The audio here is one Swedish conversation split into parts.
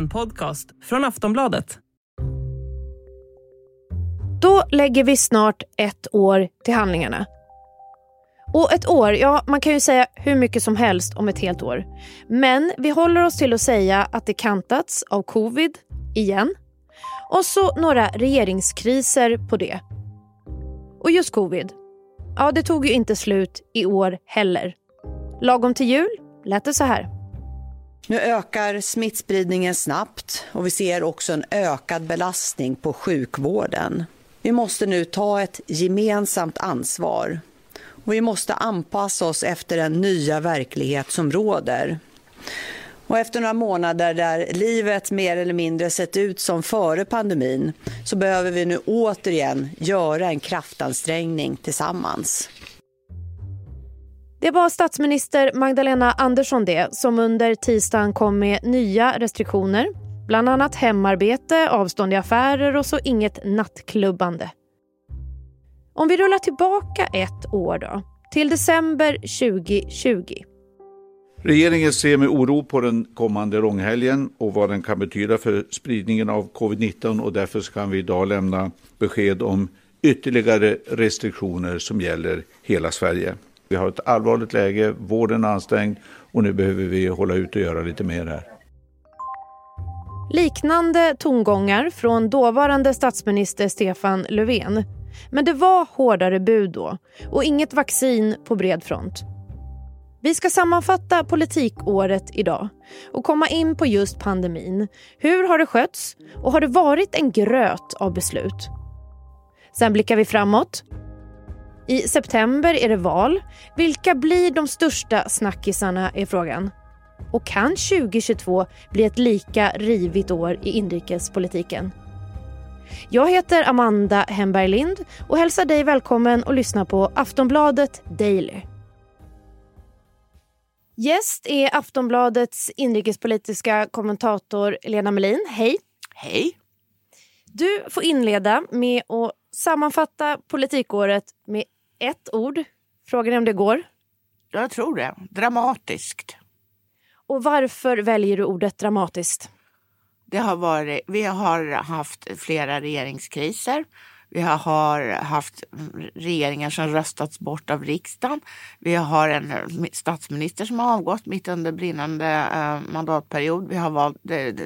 En podcast från Aftonbladet. Då lägger vi snart ett år till handlingarna. Och ett år, ja man kan ju säga hur mycket som helst om ett helt år. Men vi håller oss till att säga att det kantats av covid, igen. Och så några regeringskriser på det. Och just covid, ja det tog ju inte slut i år heller. Lagom till jul lät det så här. Nu ökar smittspridningen snabbt och vi ser också en ökad belastning på sjukvården. Vi måste nu ta ett gemensamt ansvar och vi måste anpassa oss efter den nya verklighet som råder. Och efter några månader där livet mer eller mindre sett ut som före pandemin så behöver vi nu återigen göra en kraftansträngning tillsammans. Det var statsminister Magdalena Andersson det som under tisdagen kom med nya restriktioner. Bland annat hemarbete, avstånd i affärer och så inget nattklubbande. Om vi rullar tillbaka ett år då, till december 2020. Regeringen ser med oro på den kommande långhelgen och vad den kan betyda för spridningen av covid-19 och därför kan vi idag lämna besked om ytterligare restriktioner som gäller hela Sverige. Vi har ett allvarligt läge, vården är ansträngd och nu behöver vi hålla ut och göra lite mer här. Liknande tongångar från dåvarande statsminister Stefan Löfven. Men det var hårdare bud då och inget vaccin på bred front. Vi ska sammanfatta politikåret idag och komma in på just pandemin. Hur har det skötts och har det varit en gröt av beslut? Sen blickar vi framåt. I september är det val. Vilka blir de största snackisarna är frågan. Och kan 2022 bli ett lika rivigt år i inrikespolitiken? Jag heter Amanda Hemberg Lind och hälsar dig välkommen att lyssna på Aftonbladet Daily. Gäst är Aftonbladets inrikespolitiska kommentator Lena Melin. Hej! Hej! Du får inleda med att sammanfatta politikåret med ett ord. Frågan är om det går. Jag tror det. Dramatiskt. Och varför väljer du ordet dramatiskt? Det har varit, vi har haft flera regeringskriser. Vi har haft regeringar som röstats bort av riksdagen. Vi har en statsminister som har avgått mitt under brinnande eh, mandatperiod. Vi har valt,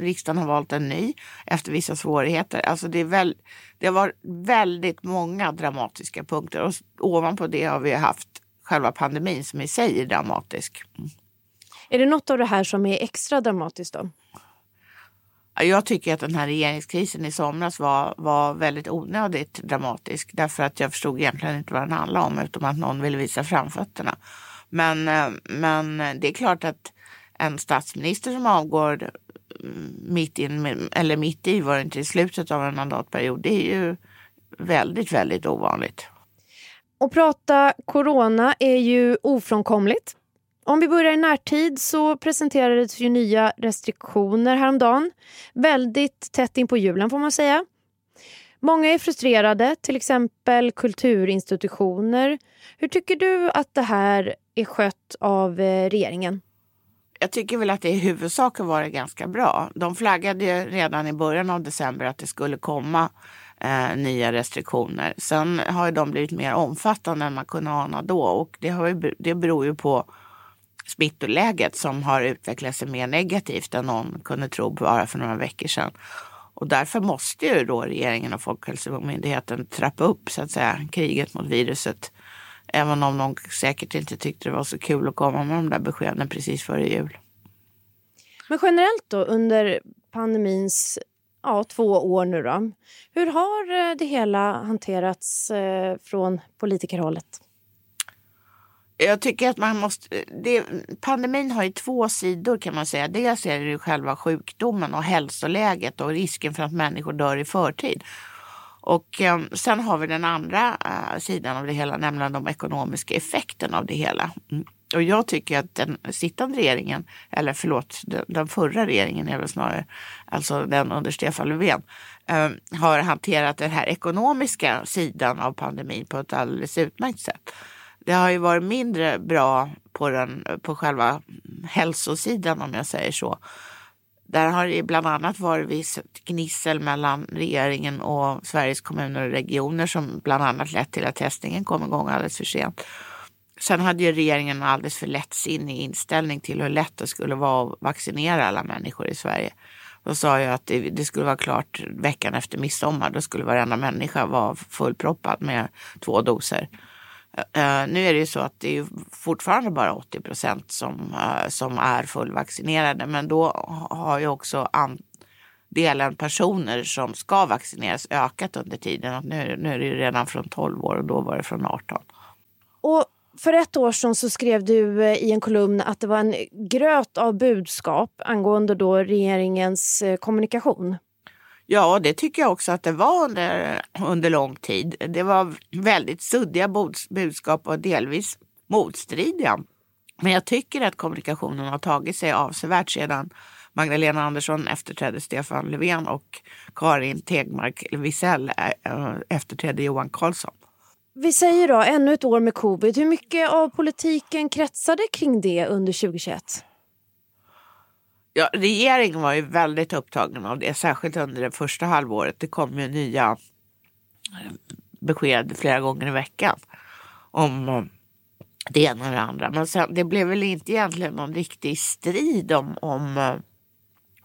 riksdagen har valt en ny efter vissa svårigheter. Alltså det, är väl, det har varit väldigt många dramatiska punkter och ovanpå det har vi haft själva pandemin som i sig är dramatisk. Är det något av det här som är extra dramatiskt då? Jag tycker att den här regeringskrisen i somras var, var väldigt onödigt dramatisk därför att jag förstod egentligen inte vad den handlade om utom att någon ville visa framfötterna. Men, eh, men det är klart att en statsminister som avgår mm, mitt, in, eller mitt i, var det inte i slutet av en mandatperiod, det är ju väldigt, väldigt ovanligt. Att prata corona är ju ofrånkomligt. Om vi börjar i närtid så presenterades ju nya restriktioner häromdagen. Väldigt tätt in på julen får man säga. Många är frustrerade, till exempel kulturinstitutioner. Hur tycker du att det här är skött av eh, regeringen? Jag tycker väl att det i huvudsak har varit ganska bra. De flaggade redan i början av december att det skulle komma eh, nya restriktioner. Sen har de blivit mer omfattande än man kunde ana då och det, har ju, det beror ju på smittoläget som har utvecklat sig mer negativt än någon kunde tro bara för några veckor sedan. Och därför måste ju då regeringen och Folkhälsomyndigheten trappa upp så att säga kriget mot viruset. Även om de säkert inte tyckte det var så kul att komma med de där beskeden precis före jul. Men generellt då under pandemins ja, två år nu då. Hur har eh, det hela hanterats eh, från politikerhållet? Jag tycker att man måste... Det, pandemin har ju två sidor kan man säga. Dels är det ju själva sjukdomen och hälsoläget och risken för att människor dör i förtid. Och eh, sen har vi den andra eh, sidan av det hela, nämligen de ekonomiska effekterna av det hela. Mm. Och jag tycker att den sittande regeringen, eller förlåt, den, den förra regeringen är väl snarare, alltså den under Stefan Löfven, eh, har hanterat den här ekonomiska sidan av pandemin på ett alldeles utmärkt sätt. Det har ju varit mindre bra på, den, på själva hälsosidan om jag säger så. Där har det bland annat varit viss gnissel mellan regeringen och Sveriges kommuner och regioner som bland annat lett till att testningen kom igång alldeles för sent. Sen hade ju regeringen en alldeles för lättsinnig inställning till hur lätt det skulle vara att vaccinera alla människor i Sverige. Då sa jag att det, det skulle vara klart veckan efter midsommar. Då skulle varenda människa vara fullproppad med två doser. Uh, nu är det ju så att det är fortfarande bara 80 procent som, uh, som är fullvaccinerade. Men då har ju också andelen personer som ska vaccineras ökat under tiden. Nu, nu är det ju redan från 12 år och då var det från 18. Och för ett år sedan så skrev du eh, i en kolumn att det var en gröt av budskap angående då regeringens kommunikation. Ja, det tycker jag också att det var under, under lång tid. Det var väldigt suddiga budskap och delvis motstridiga. Men jag tycker att kommunikationen har tagit sig avsevärt sedan Magdalena Andersson efterträdde Stefan Löfven och Karin Tegmark Wisell eh, eh, efterträdde Johan Carlsson. Vi säger då ännu ett år med covid. Hur mycket av politiken kretsade kring det under 2021? Ja, regeringen var ju väldigt upptagen av det, särskilt under det första halvåret. Det kom ju nya eh, besked flera gånger i veckan om eh, det ena och det andra. Men sen, det blev väl inte egentligen någon riktig strid om, om eh,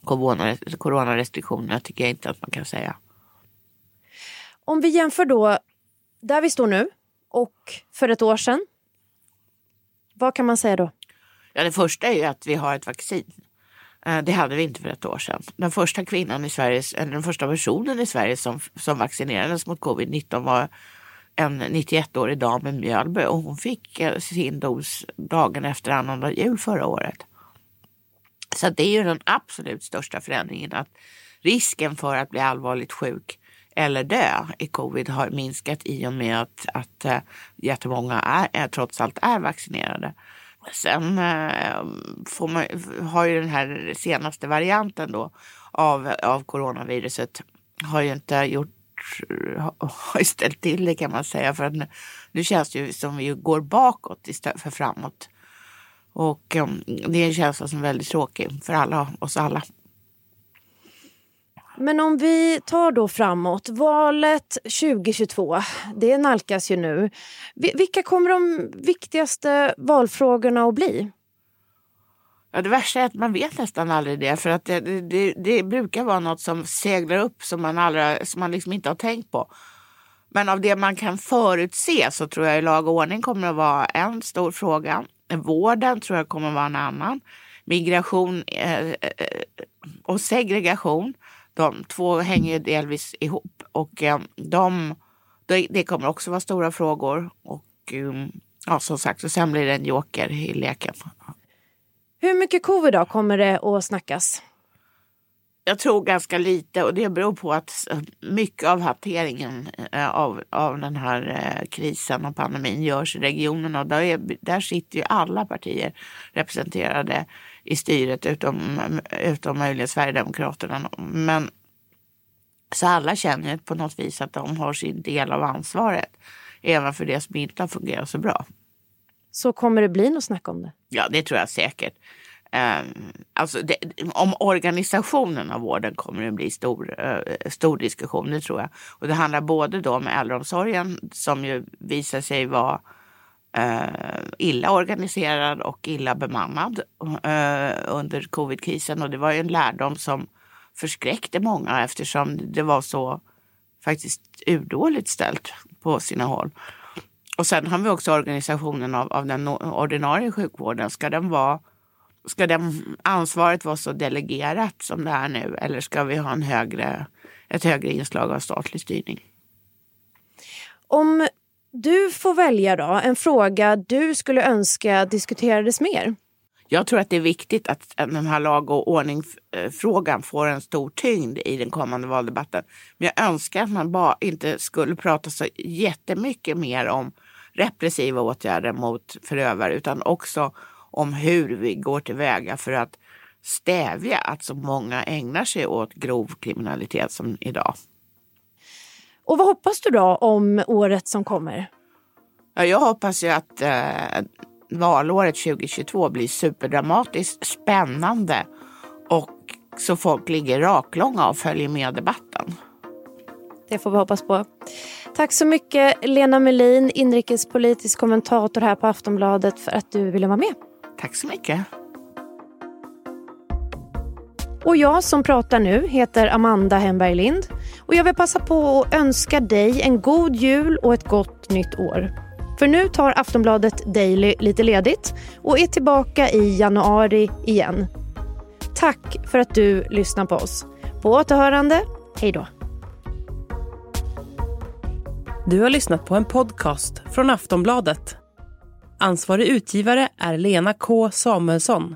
corona, coronarestriktionerna, tycker jag inte att man kan säga. Om vi jämför då där vi står nu och för ett år sedan. Vad kan man säga då? Ja, det första är ju att vi har ett vaccin. Eh, det hade vi inte för ett år sedan. Den första kvinnan i Sverige, eller den första personen i Sverige som, som vaccinerades mot covid-19 var en 91-årig dam i Mjölby och hon fick eh, sin dos dagen efter annandag jul förra året. Så det är ju den absolut största förändringen att risken för att bli allvarligt sjuk eller dö i covid har minskat i och med att, att eh, jättemånga är, är, trots allt är vaccinerade. Sen eh, får man, har ju den här senaste varianten då av, av coronaviruset har ju inte gjort har ställt till det kan man säga. För att nu, nu känns det ju som vi går bakåt istället för framåt. Och um, det är en känsla som är väldigt tråkig för alla, oss alla. Men om vi tar då framåt, valet 2022, det nalkas ju nu. Vilka kommer de viktigaste valfrågorna att bli? Ja, det värsta är att man vet nästan aldrig det. För att det, det, det brukar vara något som seglar upp som man, aldrig, som man liksom inte har tänkt på. Men av det man kan förutse så tror jag lag och ordning kommer att vara en stor fråga. Vården tror jag kommer att vara en annan. Migration eh, eh, eh och segregation de två hänger ju delvis ihop och eh, de, det kommer också vara stora frågor. Och um, ja, som sagt, så sen blir det en joker i leken. Hur mycket covid då kommer det att snackas? Jag tror ganska lite och det beror på att mycket av hanteringen eh, av, av den här eh, krisen och pandemin görs i regionerna. Och där, är, där sitter ju alla partier representerade i styret utom, utom möjligen Sverigedemokraterna. Men så alla känner på något vis att de har sin del av ansvaret. Även för det som inte har fungerat så bra. Så kommer det bli något snack om det? Ja, det tror jag säkert. Um, alltså det, om organisationen av vården kommer det bli stor, uh, stor diskussion, det tror jag. Och det handlar både då om äldreomsorgen som ju visar sig vara eh, illa organiserad och illa bemannad eh, under covidkrisen. Och det var ju en lärdom som förskräckte många eftersom det var så faktiskt urdåligt ställt på sina håll. Och sen har vi också organisationen av, av den ordinarie sjukvården. Ska den vara Ska den ansvaret vara så delegerat som det är nu eller ska vi ha en högre, ett högre inslag av statlig styrning? Om du får välja då, en fråga du skulle önska diskuterades mer? Jag tror att det är viktigt att den här lag och ordningsfrågan eh, får en stor tyngd i den kommande valdebatten. Men jag önskar att man bara inte skulle prata så jättemycket mer om repressiva åtgärder mot förövare utan också om hur vi går tillväga för att stävja att så många ägnar sig åt grov kriminalitet som idag. Och vad hoppas du då om året som kommer? Ja, jag hoppas ju att eh, valåret 2022 blir superdramatiskt, spännande och så folk ligger raklånga och följer med debatten. Det får vi hoppas på. Tack så mycket Lena Melin, inrikespolitisk kommentator här på Aftonbladet för att du ville vara med. Tack så mycket. Och jag som pratar nu heter Amanda Hemberg Lind och jag vill passa på att önska dig en god jul och ett gott nytt år. För nu tar Aftonbladet Daily lite ledigt och är tillbaka i januari igen. Tack för att du lyssnar på oss. På återhörande, hej då. Du har lyssnat på en podcast från Aftonbladet. Ansvarig utgivare är Lena K Samuelsson.